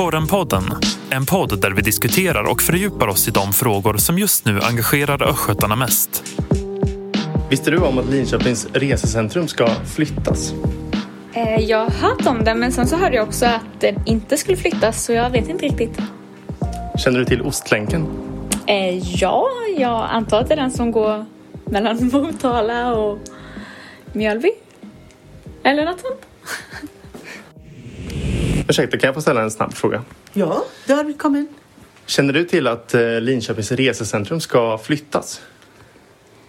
Korrenpodden, en podd där vi diskuterar och fördjupar oss i de frågor som just nu engagerar östgötarna mest. Visste du om att Linköpings resecentrum ska flyttas? Eh, Jag har hört om det men sen så hörde jag också att den inte skulle flyttas så jag vet inte riktigt. Känner du till Ostlänken? Eh, Ja, jag antar att det är den som går mellan Motala och Mjölby. Eller något sånt. Ursäkta, kan jag få ställa en snabb fråga? Ja, där kom in. Känner du till att eh, Linköpings resecentrum ska flyttas?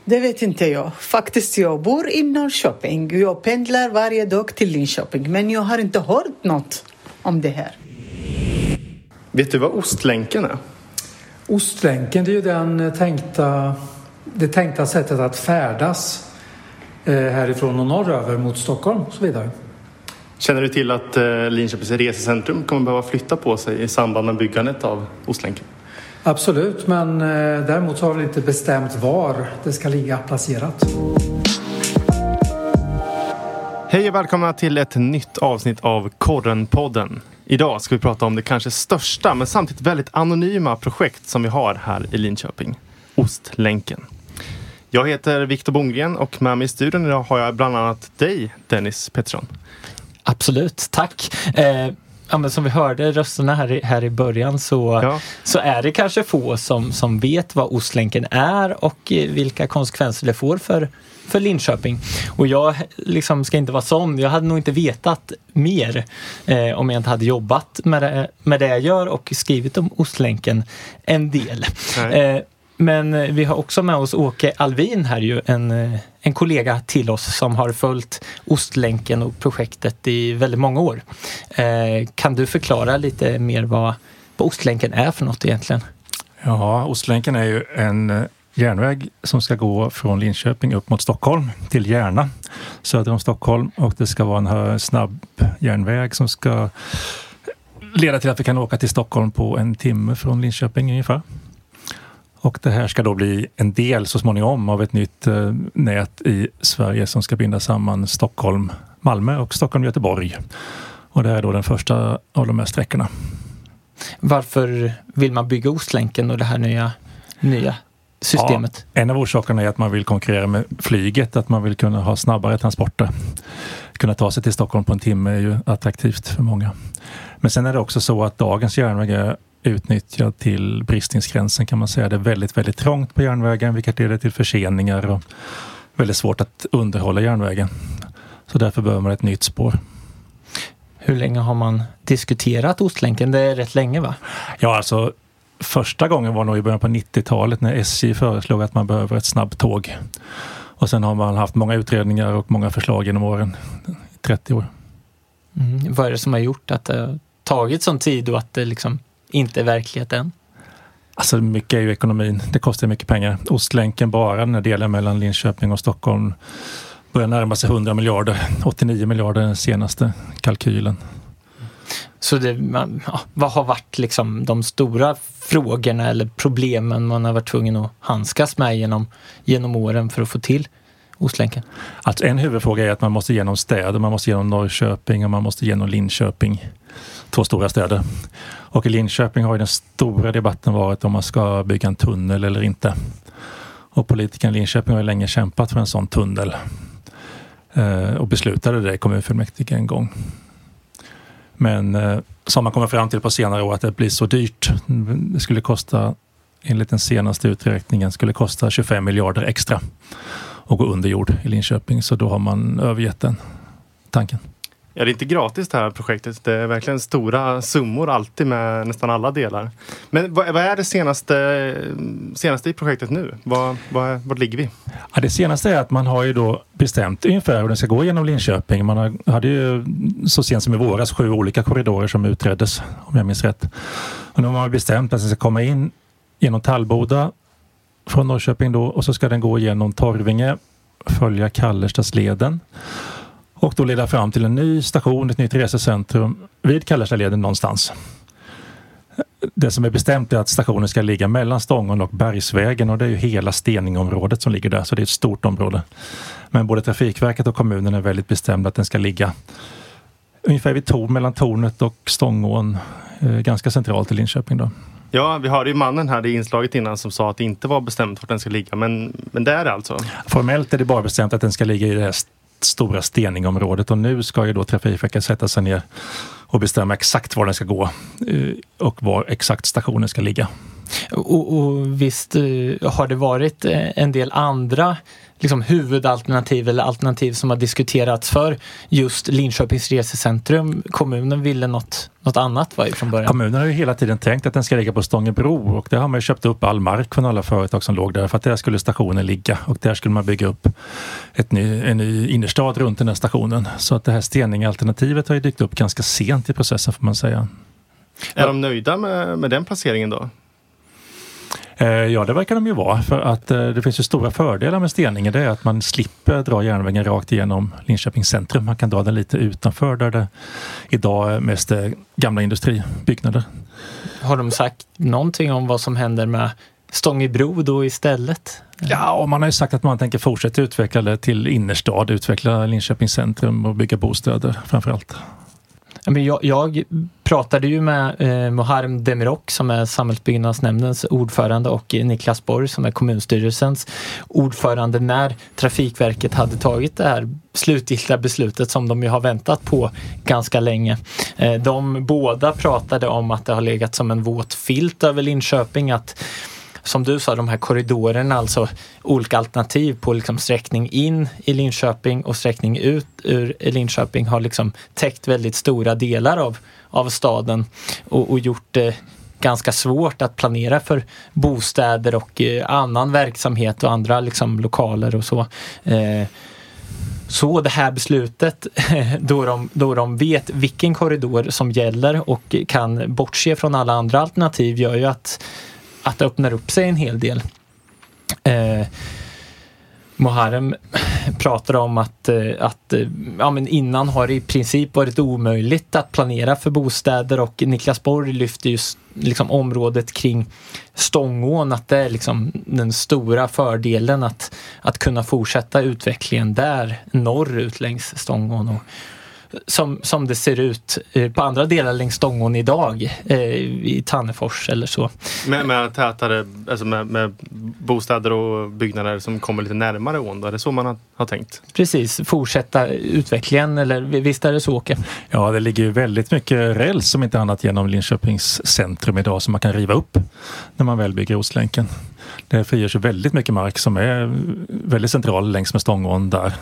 Det vet inte jag. Faktiskt, jag bor i Norrköping. Jag pendlar varje dag till Linköping, men jag har inte hört något om det här. Vet du vad Ostlänken är? Ostlänken det är ju den eh, tänkta, det tänkta sättet att färdas eh, härifrån och norröver mot Stockholm och så vidare. Känner du till att eh, Linköpings resecentrum kommer behöva flytta på sig i samband med byggandet av Ostlänken? Absolut, men eh, däremot så har vi inte bestämt var det ska ligga placerat. Hej och välkomna till ett nytt avsnitt av Korrenpodden. Idag ska vi prata om det kanske största men samtidigt väldigt anonyma projekt som vi har här i Linköping. Ostlänken. Jag heter Viktor Bongren och med mig i studion idag har jag bland annat dig, Dennis Pettersson. Absolut, tack. Eh, ja, men som vi hörde rösterna här i, här i början så, Ja. så är det kanske få som, som vet vad Ostlänken är och eh, vilka konsekvenser det får för, för Linköping. Och jag liksom ska inte vara sån, jag hade nog inte vetat mer eh, om jag inte hade jobbat med det, med det jag gör och skrivit om Ostlänken en del. Men eh, vi har också med oss Åke Alvin här ju, en, eh, en kollega till oss som har följt Ostlänken och projektet i väldigt många år. Eh, kan du förklara lite mer vad, vad Ostlänken är för något egentligen? Ja, Ostlänken är ju en eh, järnväg som ska gå från Linköping upp mot Stockholm till Järna söder om Stockholm och det ska vara en snabb järnväg som ska leda till att vi kan åka till Stockholm på en timme från Linköping ungefär. Och det här ska då bli en del så småningom av ett nytt eh, nät i Sverige som ska binda samman Stockholm, Malmö och Stockholm, Göteborg. Och det här är då den första av de här sträckorna. Varför vill man bygga Ostlänken och det här nya, nya systemet? Ja, en av orsakerna är att man vill konkurrera med flyget, att man vill kunna ha snabbare transporter. Kunna ta sig till Stockholm på en timme är ju attraktivt för många. Men sen är det också så att dagens järnväg är utnyttjad till bristningsgränsen kan man säga. Det är väldigt, väldigt trångt på järnvägen vilket leder till förseningar och väldigt svårt att underhålla järnvägen. Så därför behöver man ett nytt spår. Hur länge har man diskuterat Ostlänken? Det är rätt länge va? Ja, alltså första gången var nog i början på 90-talet när SJ föreslog att man behöver ett snabbtåg. Och sen har man haft många utredningar och många förslag genom åren. 30 år. Mm. Vad är det som har gjort att det tagit sån tid och att det liksom inte verklighet än? Alltså mycket är ju ekonomin. Det kostar mycket pengar. Ostlänken bara, den här delen mellan Linköping och Stockholm börjar närma sig 100 miljarder. 89 miljarder den senaste kalkylen. Så det, man, ja, vad har varit liksom de stora frågorna eller problemen man har varit tvungen att handskas med genom, genom åren för att få till Ostlänken? Alltså en huvudfråga är att man måste genom städer. Man måste genom Norrköping och man måste genom Linköping. Två stora städer. Och i Linköping har ju den stora debatten varit om man ska bygga en tunnel eller inte. Och politikerna i Linköping har ju länge kämpat för en sån tunnel. Eh, och beslutade det i kommunfullmäktige en gång. Men eh, som man kommer fram till på senare år att det blir så dyrt. Det skulle kosta, enligt den senaste uträkningen, skulle kosta 25 miljarder extra att gå under jord i Linköping. Så då har man övergett den tanken. Ja, det är inte gratis det här projektet. Det är verkligen stora summor alltid med nästan alla delar. Men vad, vad är det senaste, senaste i projektet nu? Vad, vad, vad ligger vi? Ja, det senaste är att man har ju då bestämt ungefär hur den ska gå genom Linköping. Man har, hade ju så sent som i våras sju olika korridorer som utreddes, om jag minns rätt. Och nu har man bestämt att den ska komma in genom Tallboda från Norrköping då och så ska den gå genom Torvinge, följa Kallerstadsleden och då leda fram till en ny station, ett nytt resecentrum vid Kallerstadleden någonstans. Det som är bestämt är att stationen ska ligga mellan Stången och Bergsvägen och det är ju hela Steningområdet som ligger där, så det är ett stort område. Men både Trafikverket och kommunen är väldigt bestämda att den ska ligga ungefär vid torn, mellan tornet och Stångån, eh, ganska centralt i Linköping. Då. Ja, vi hörde ju mannen här i inslaget innan som sa att det inte var bestämt vart den ska ligga. Men, men det är det alltså? Formellt är det bara bestämt att den ska ligga i det här stora steningområdet och nu ska ju då Trafikverket sätta sig ner och bestämma exakt var den ska gå eh, och var exakt stationen ska ligga. Och, och visst eh, har det varit eh, en del andra liksom, huvudalternativ eller alternativ som har diskuterats för just Linköpings resecentrum. Kommunen ville något, något annat var från början. Kommunen har ju hela tiden tänkt att den ska ligga på Stångebro och där har man ju köpt upp all mark från alla företag som låg där för att där skulle stationen ligga och där skulle man bygga upp ett ny, en ny innerstad runt den här stationen. Så att det här Steninge-alternativet har ju dykt upp ganska sent i processen får man säga. Är de nöjda med, med den placeringen då? Eh, ja, det verkar de ju vara. För att eh, det finns ju stora fördelar med Steninge. Det är att man slipper dra järnvägen rakt igenom Linköpings centrum. Man kan dra den lite utanför där det idag är mest gamla industribyggnader. Har de sagt någonting om vad som händer med Stångebro då istället? Ja, man har ju sagt att man tänker fortsätta utveckla det till innerstad, utveckla Linköpings centrum och bygga bostäder framför allt. Jag, jag pratade ju med eh, Muharrem Demirok som är samhällsbyggnadsnämndens ordförande och Niklas Borg som är kommunstyrelsens ordförande när Trafikverket hade tagit det här slutgiltiga beslutet som de ju har väntat på ganska länge. Eh, de båda pratade om att det har legat som en våt filt över Linköping att som du sa, de här korridorerna, alltså olika alternativ på liksom sträckning in i Linköping och sträckning ut ur Linköping har liksom täckt väldigt stora delar av, av staden och, och gjort det ganska svårt att planera för bostäder och eh, annan verksamhet och andra liksom, lokaler och så. Eh, så det här beslutet, då de, då de vet vilken korridor som gäller och kan bortse från alla andra alternativ gör ju att att det öppnar upp sig en hel del. Eh, Muharrem pratar om att, eh, att eh, ja, men innan har det i princip varit omöjligt att planera för bostäder och Niklas Borg lyfter just liksom området kring Stångån, att det är liksom den stora fördelen att, att kunna fortsätta utvecklingen där norrut längs Stångån. Och, som, som det ser ut eh, på andra delar längs Stångån idag eh, i Tannefors eller så. Med, med tätare, alltså med, med, bostäder och byggnader som kommer lite närmare ån? Då? Är det så man har, har, tänkt? Precis, fortsätta utvecklingen eller visst är det så Åke? Ja, det ligger ju väldigt mycket räls som inte annat genom Linköpings centrum idag som man kan riva upp när man väl bygger Ostlänken. Det frigörs väldigt mycket mark som är väldigt central längs med Stångån där.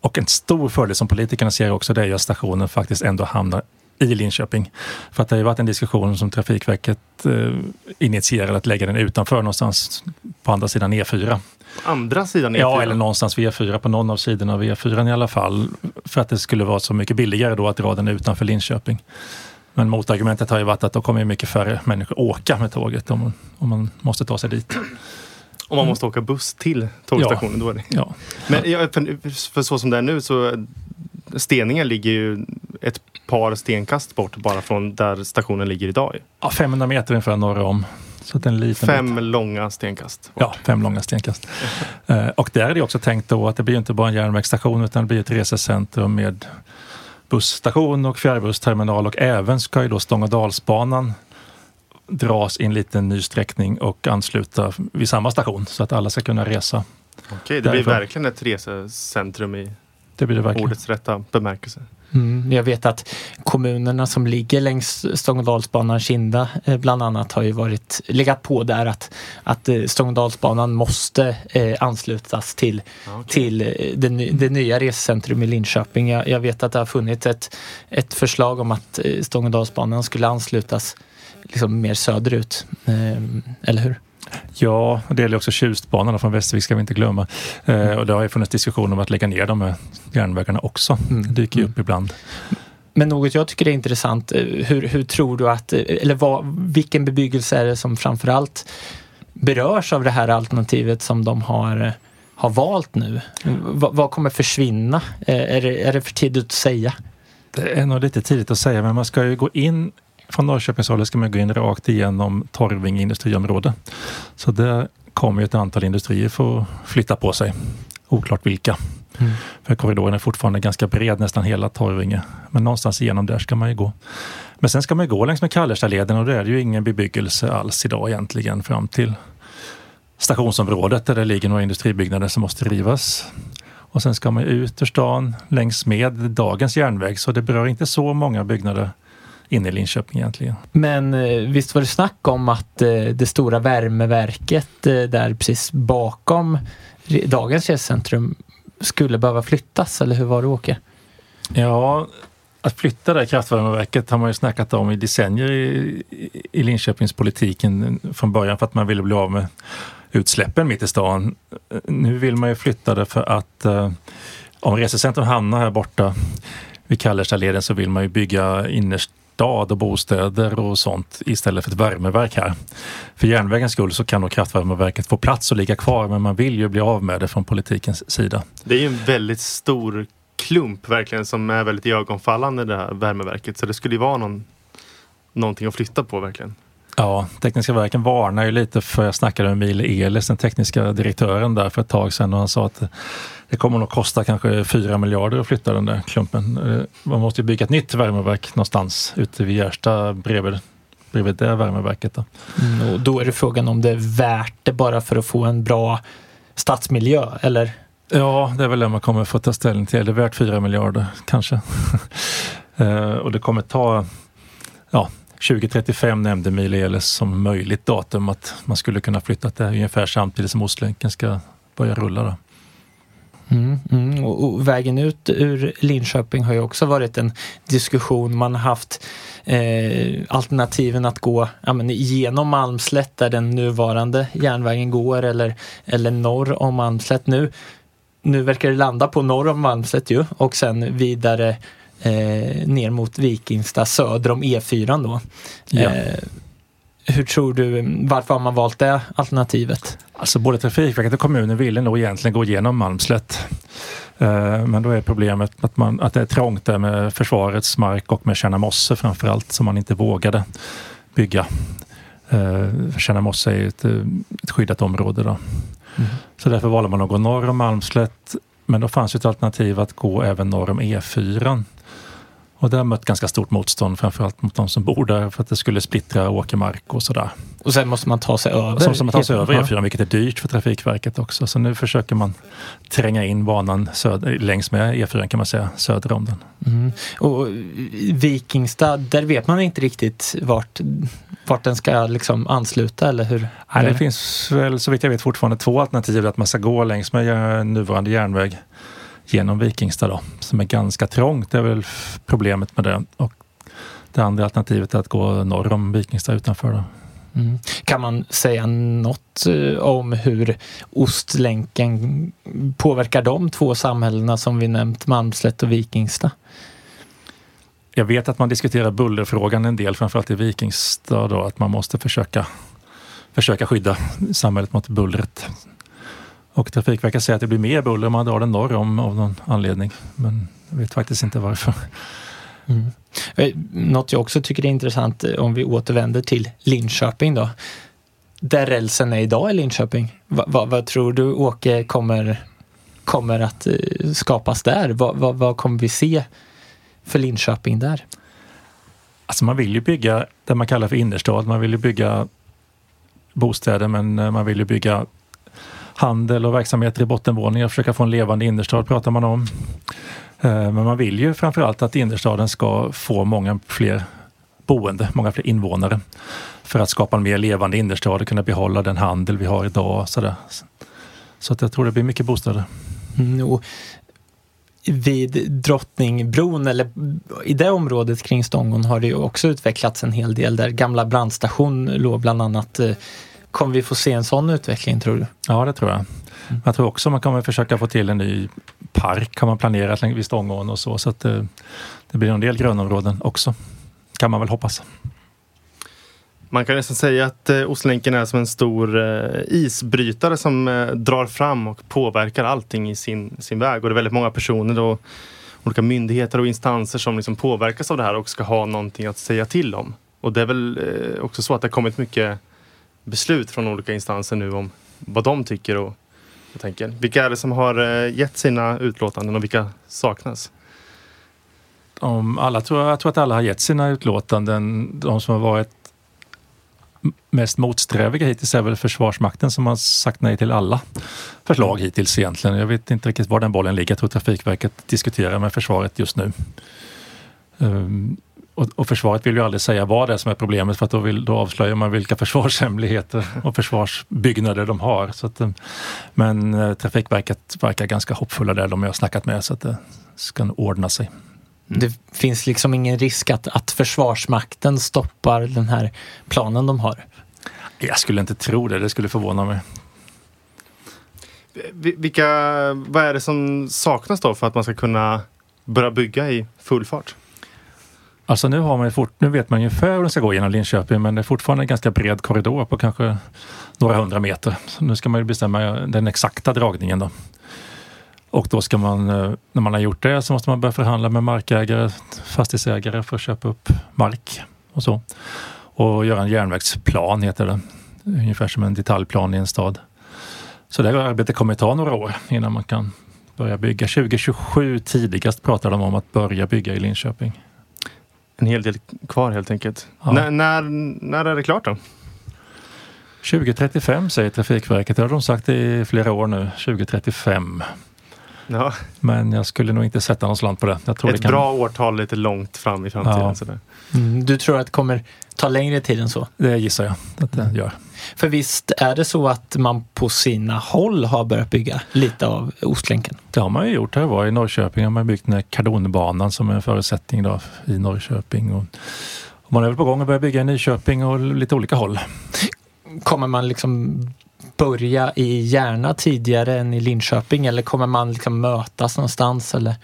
Och en stor fördel som politikerna ser också det är att stationen faktiskt ändå hamnar i Linköping. För att det har ju varit en diskussion som Trafikverket eh, initierade att lägga den utanför någonstans på andra sidan E4. Andra sidan E4? Ja, eller någonstans vid E4, på någon av sidorna av E4 i alla fall. För att det skulle vara så mycket billigare då att dra den utanför Linköping. Men motargumentet har ju varit att då kommer mycket färre människor åka med tåget om om man måste ta sig dit. Om man måste åka buss till tågstationen, ja. då är det. Ja. Men ja, för, för, så som det är nu så Steninge ligger ju ett par stenkast bort bara från där stationen ligger idag. Ja, 500 meter ungefär norr om. Så en liten fem bit. långa stenkast. Bort. Ja, fem långa stenkast. uh, och där är det också tänkt då att det blir inte bara en järnvägsstation utan det blir ett resecentrum med busstation och fjärrbussterminal och även ska ju då Stångådalsbanan dras i en liten ny sträckning och ansluta vid samma station så att alla ska kunna resa. Okej, det blir verkligen ett resecentrum i det blir det verkligen. ordets rätta bemärkelse. Mm, jag vet att kommunerna som ligger längs Stångådalsbanan, Kinda eh, bland annat, har ju varit, legat på där att, att eh, Stångådalsbanan måste eh, anslutas till, okay. till eh, det, det, nya resecentrum i Linköping. Jag, jag, vet att det har funnits ett, ett förslag om att Stångådalsbanan skulle anslutas liksom mer söderut. Eh, eller hur? Ja, det gäller också Tjustbanan från Västervik ska vi inte glömma. Eh, och det har ju funnits diskussioner om att lägga ner de här järnvägarna också. Mm. Det dyker ju upp mm. ibland. Men något jag tycker är intressant, eh, hur, hur tror du att, eh, eller vad, vilken bebyggelse är det som framförallt berörs av det här alternativet som de har, har valt nu? V vad kommer försvinna? Är det, är det för tidigt att säga? Det är nog lite tidigt att säga, men man ska ju gå in från Norrköpingshållet ska man gå in rakt igenom Torvinge industriområde. Så där kommer ett antal industrier få flytta på sig. Oklart vilka. Mm. För korridoren är fortfarande ganska bred, nästan hela Torvinge. Men någonstans igenom där ska man ju gå. Men sen ska man gå längs med Kallerstadleden och då är det ju ingen bebyggelse alls idag egentligen fram till stationsområdet där det ligger några industribyggnader som måste rivas. Och sen ska man ut ur stan längs med dagens järnväg så det berör inte så många byggnader inne i Linköping egentligen. Men eh, visst var det snack om att eh, det stora värmeverket eh, där precis bakom dagens resecentrum skulle behöva flyttas, eller hur var det Åke? Ja, att flytta det kraftvärmeverket har man ju snackat om i decennier i, i Linköpingspolitiken från början för att man ville bli av med utsläppen mitt i stan. Nu vill man ju flytta det för att om resecentrum hamnar här borta vid Kallerstadleden så vill man ju bygga stad och bostäder och sånt istället för ett värmeverk här. För järnvägens skull så kan nog kraftvärmeverket få plats och ligga kvar men man vill ju bli av med det från politikens sida. Det är ju en väldigt stor klump verkligen som är väldigt ögonfallande det här värmeverket så det skulle ju vara någon, någonting att flytta på verkligen. Ja, Tekniska verken varnar ju lite för, jag snackade med Mile Elis, den tekniska direktören där för ett tag sedan och han sa att det kommer nog kosta kanske 4 miljarder att flytta den där klumpen. Eh, man måste ju bygga ett nytt värmeverk någonstans ute vid Gärsta bredvid, bredvid det värmeverket. Då. Mm, och då är det frågan om det är värt det bara för att få en bra stadsmiljö eller? Ja, det är väl det man kommer få ta ställning till. Är det värt 4 miljarder kanske? Eh, och det kommer ta ja, 2035 nämnde Mileles som möjligt datum att man skulle kunna flytta det ungefär samtidigt som Ostlänken ska börja rulla. Då. Mm, mm. Och, och, vägen ut ur Linköping har ju också varit en diskussion. Man har haft eh, alternativen att gå ja, men, genom Malmslätt där den nuvarande järnvägen går eller, eller norr om Malmslätt. Nu, nu verkar det landa på norr om Malmslätt ju och sen vidare eh, ner mot Vikingstad söder om E4 då. Ja. Eh, hur tror du, varför har man valt det alternativet? Alltså både Trafikverket och kommunen ville nog egentligen gå igenom Malmslätt. Eh, men då är problemet att, man, att det är trångt där med försvarets mark och med Kärnamosse framförallt som man inte vågade bygga. Kärnamosse är ett, ett skyddat område. Då. Mm. Så därför valde man att gå norr om Malmslätt. Men då fanns ett alternativ att gå även norr om E4. Och det har mött ganska stort motstånd, framförallt mot de som bor där, för att det skulle splittra åkermark och sådär. Och sen måste man ta sig över? Så måste man ta sig över E4, vilket är dyrt för Trafikverket också. Så nu försöker man tränga in banan söder, längs med E4 kan man säga, söder om den. Mm. Och Vikingstad, där vet man inte riktigt vart, vart den ska liksom ansluta, eller hur? Nej, det finns väl så vitt jag vet fortfarande två alternativ, att man ska gå längs med nuvarande järnväg genom Vikingstad då, som är ganska trångt. Det är väl problemet med det. Och det andra alternativet är att gå norr om Vikingstad utanför. Då. Mm. Kan man säga något eh, om hur Ostlänken påverkar de två samhällena som vi nämnt, Malmslätt och Vikingstad? Jag vet att man diskuterar bullerfrågan en del, framförallt i Vikingstad, då, att man måste försöka, försöka skydda samhället mot bullret. Och Trafikverket säger att det blir mer buller om man drar den norr om av någon anledning. Men jag vet faktiskt inte varför. Mm. Eh, något jag också tycker är intressant eh, om vi återvänder till Linköping då. Där rälsen är idag i Linköping. Va, va, vad tror du Åke kommer, kommer att uh, skapas där? Va, vad kommer vi se för Linköping där? Alltså man vill ju bygga det man kallar för innerstad. Man vill ju bygga bostäder men man vill ju bygga handel och verksamheter i bottenvåningen och försöka få en levande innerstad pratar man om. Eh, men man vill ju framförallt att innerstaden ska få många fler boende, många fler invånare för att skapa en mer levande innerstad och kunna behålla den handel vi har idag. Så, så att jag tror det blir mycket bostäder. Mm, vid Drottningbron, eller i det området kring Stångån, har det ju också utvecklats en hel del där gamla brandstation låg bland annat eh, Kommer vi få se en sån utveckling tror du? Ja, det tror jag. Mm. Jag tror också man kommer försöka få till en ny park har man planerat vid Stångån och så. Så att det, det blir en del grönområden också. Kan man väl hoppas. Man kan nästan säga att eh, Ostlänken är som en stor eh, isbrytare som eh, drar fram och påverkar allting i sin, sin väg. Och det är väldigt många personer och olika myndigheter och instanser som liksom påverkas av det här och ska ha någonting att säga till om. Och det är väl eh, också så att det har kommit mycket beslut från olika instanser nu om vad de tycker och Jag tänker. Vilka är det som har eh, gett sina utlåtanden och vilka saknas? Om alla tror, jag tror att alla har gett sina utlåtanden. De som har varit mest motsträviga hittills är väl Försvarsmakten som har sagt nej till alla förslag hittills egentligen. Jag vet inte riktigt var den bollen ligger. Jag tror Trafikverket diskuterar med försvaret just nu. Ehm, och, och, försvaret vill ju aldrig säga vad det är som är problemet för att då, vill, då avslöjar man vilka försvarshemligheter och försvarsbyggnader de har. Så att, men eh, Trafikverket verkar ganska hoppfulla där de jag har snackat med så att det ska ordna sig. Mm. Det finns liksom ingen risk att, att Försvarsmakten stoppar den här planen de har? Jag skulle inte tro det, det skulle förvåna mig. Vilka, vad är det som saknas då för att man ska kunna börja bygga i full fart? Alltså nu, har man fort, nu vet man ungefär hur den ska gå genom Linköping men det är fortfarande en ganska bred korridor på kanske några hundra meter. Så nu ska man ju bestämma den exakta dragningen då. Och då ska man, eh, när man har gjort det, så måste man börja förhandla med markägare, fastighetsägare för att köpa upp mark och så. Och göra en järnvägsplan heter det. Ungefär som en detaljplan i en stad. Så det arbetet kommer ta några år innan man kan börja bygga. 2027 tidigast pratar de om att börja bygga i Linköping. En hel del kvar helt enkelt. Ja. När, när, när är det klart då? 2035 säger Trafikverket. Det har de sagt i flera år nu. 2035. Ja. Men jag skulle nog inte sätta någon slant på det. Jag tror Ett det kan... bra årtal lite långt fram i framtiden. Ja. Mm, du tror att det kommer ta längre tid än så? Det gissar jag att det gör. För visst är det så att man på sina håll har börjat bygga lite av Ostlänken? Det har man ju gjort. Det var i Norrköping har man byggt den här kardonbanan som är en förutsättning då i Norrköping. Och, och man är väl på gång att börja bygga i Nyköping och lite olika håll. Kommer man liksom börja i Järna tidigare än i Linköping eller kommer man liksom mötas någonstans? Eller?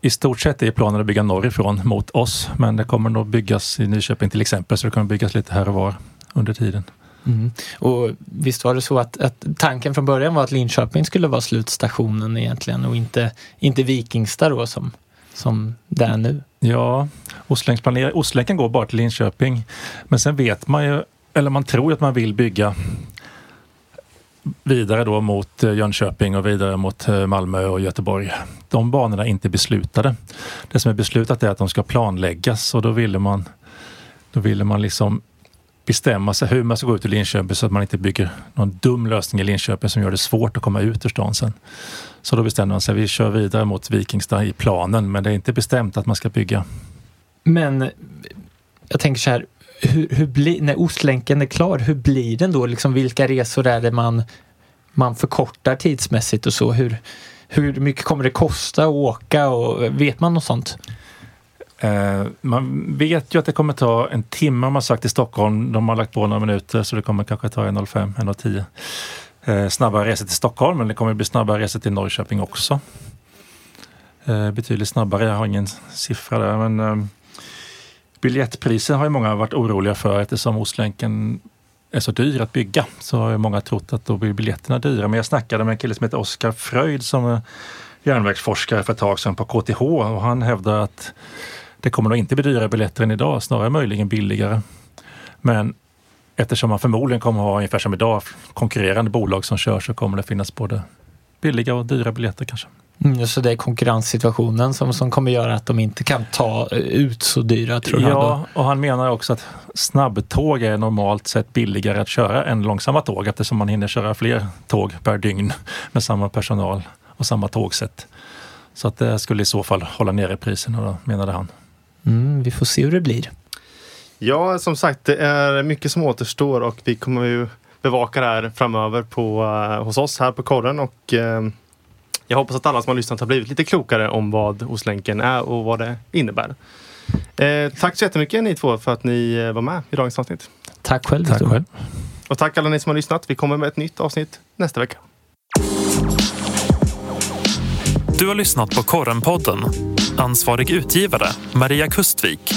I stort sett är planen att bygga norrifrån mot oss men det kommer nog byggas i Nyköping till exempel så det kommer byggas lite här och var under tiden. Mm. Och visst var det så att, att, tanken från början var att Linköping skulle vara slutstationen egentligen och inte, inte Vikingstad då som, som det är nu? Ja, Ostlänken går bara till Linköping. Men sen vet man ju, eller man tror att man vill bygga vidare då mot eh, Jönköping och vidare mot eh, Malmö och Göteborg. De banorna är inte beslutade. Det som är beslutat är att de ska planläggas och då ville man, då ville man liksom bestämma sig hur man ska gå ut ur Linköping så att man inte bygger någon dum lösning i Linköping som gör det svårt att komma ut ur stan sen. Så då bestämde man sig, vi kör vidare mot Vikingstad i planen men det är inte bestämt att man ska bygga. Men jag tänker så här, hur, hur bli, när Ostlänken är klar, hur blir den då? Liksom, vilka resor är det man, man förkortar tidsmässigt och så? Hur, hur mycket kommer det kosta att åka och vet man något sånt? Eh, man vet ju att det kommer ta en timme har man sagt i Stockholm. De har lagt på några minuter så det kommer kanske ta 1.05, 1.10. Eh, snabbare resor till Stockholm men det kommer bli snabbare resor till Norrköping också. Eh, betydligt snabbare, jag har ingen siffra där men eh, Biljettpriser har ju många varit oroliga för eftersom Ostlänken är så dyr att bygga. Så har ju många trott att då blir biljetterna dyra. Men jag snackade med en kille som heter Oskar Fröjd som är järnvägsforskare för ett tag sedan på KTH och han hävdar att det kommer nog inte bli dyrare biljetter än idag, snarare möjligen billigare. Men eftersom man förmodligen kommer ha ungefär som idag konkurrerande bolag som kör så kommer det finnas både billiga och dyra biljetter kanske. Mm, så det är konkurrenssituationen som, som kommer göra att de inte kan ta ut så dyra tror jag. Ja, och han menar också att snabbtåg är normalt sett billigare att köra än långsamma tåg eftersom man hinner köra fler tåg per dygn med samma personal och samma tågsätt. Så att det skulle i så fall hålla nere priserna då, menade han. Mm, vi får se hur det blir. Ja, som sagt, det är mycket som återstår och vi kommer ju bevaka det här framöver på, uh, hos oss här på korren och uh, jag hoppas att alla som har lyssnat har blivit lite klokare om vad Ostlänken är och vad det innebär. Eh, tack så jättemycket ni två för att ni eh, var med i dagens avsnitt. Tack själv. Tack själv. Och tack alla ni som har lyssnat. Vi kommer med ett nytt avsnitt nästa vecka. Du har lyssnat på Korrenpodden. Ansvarig utgivare Maria Kustvik.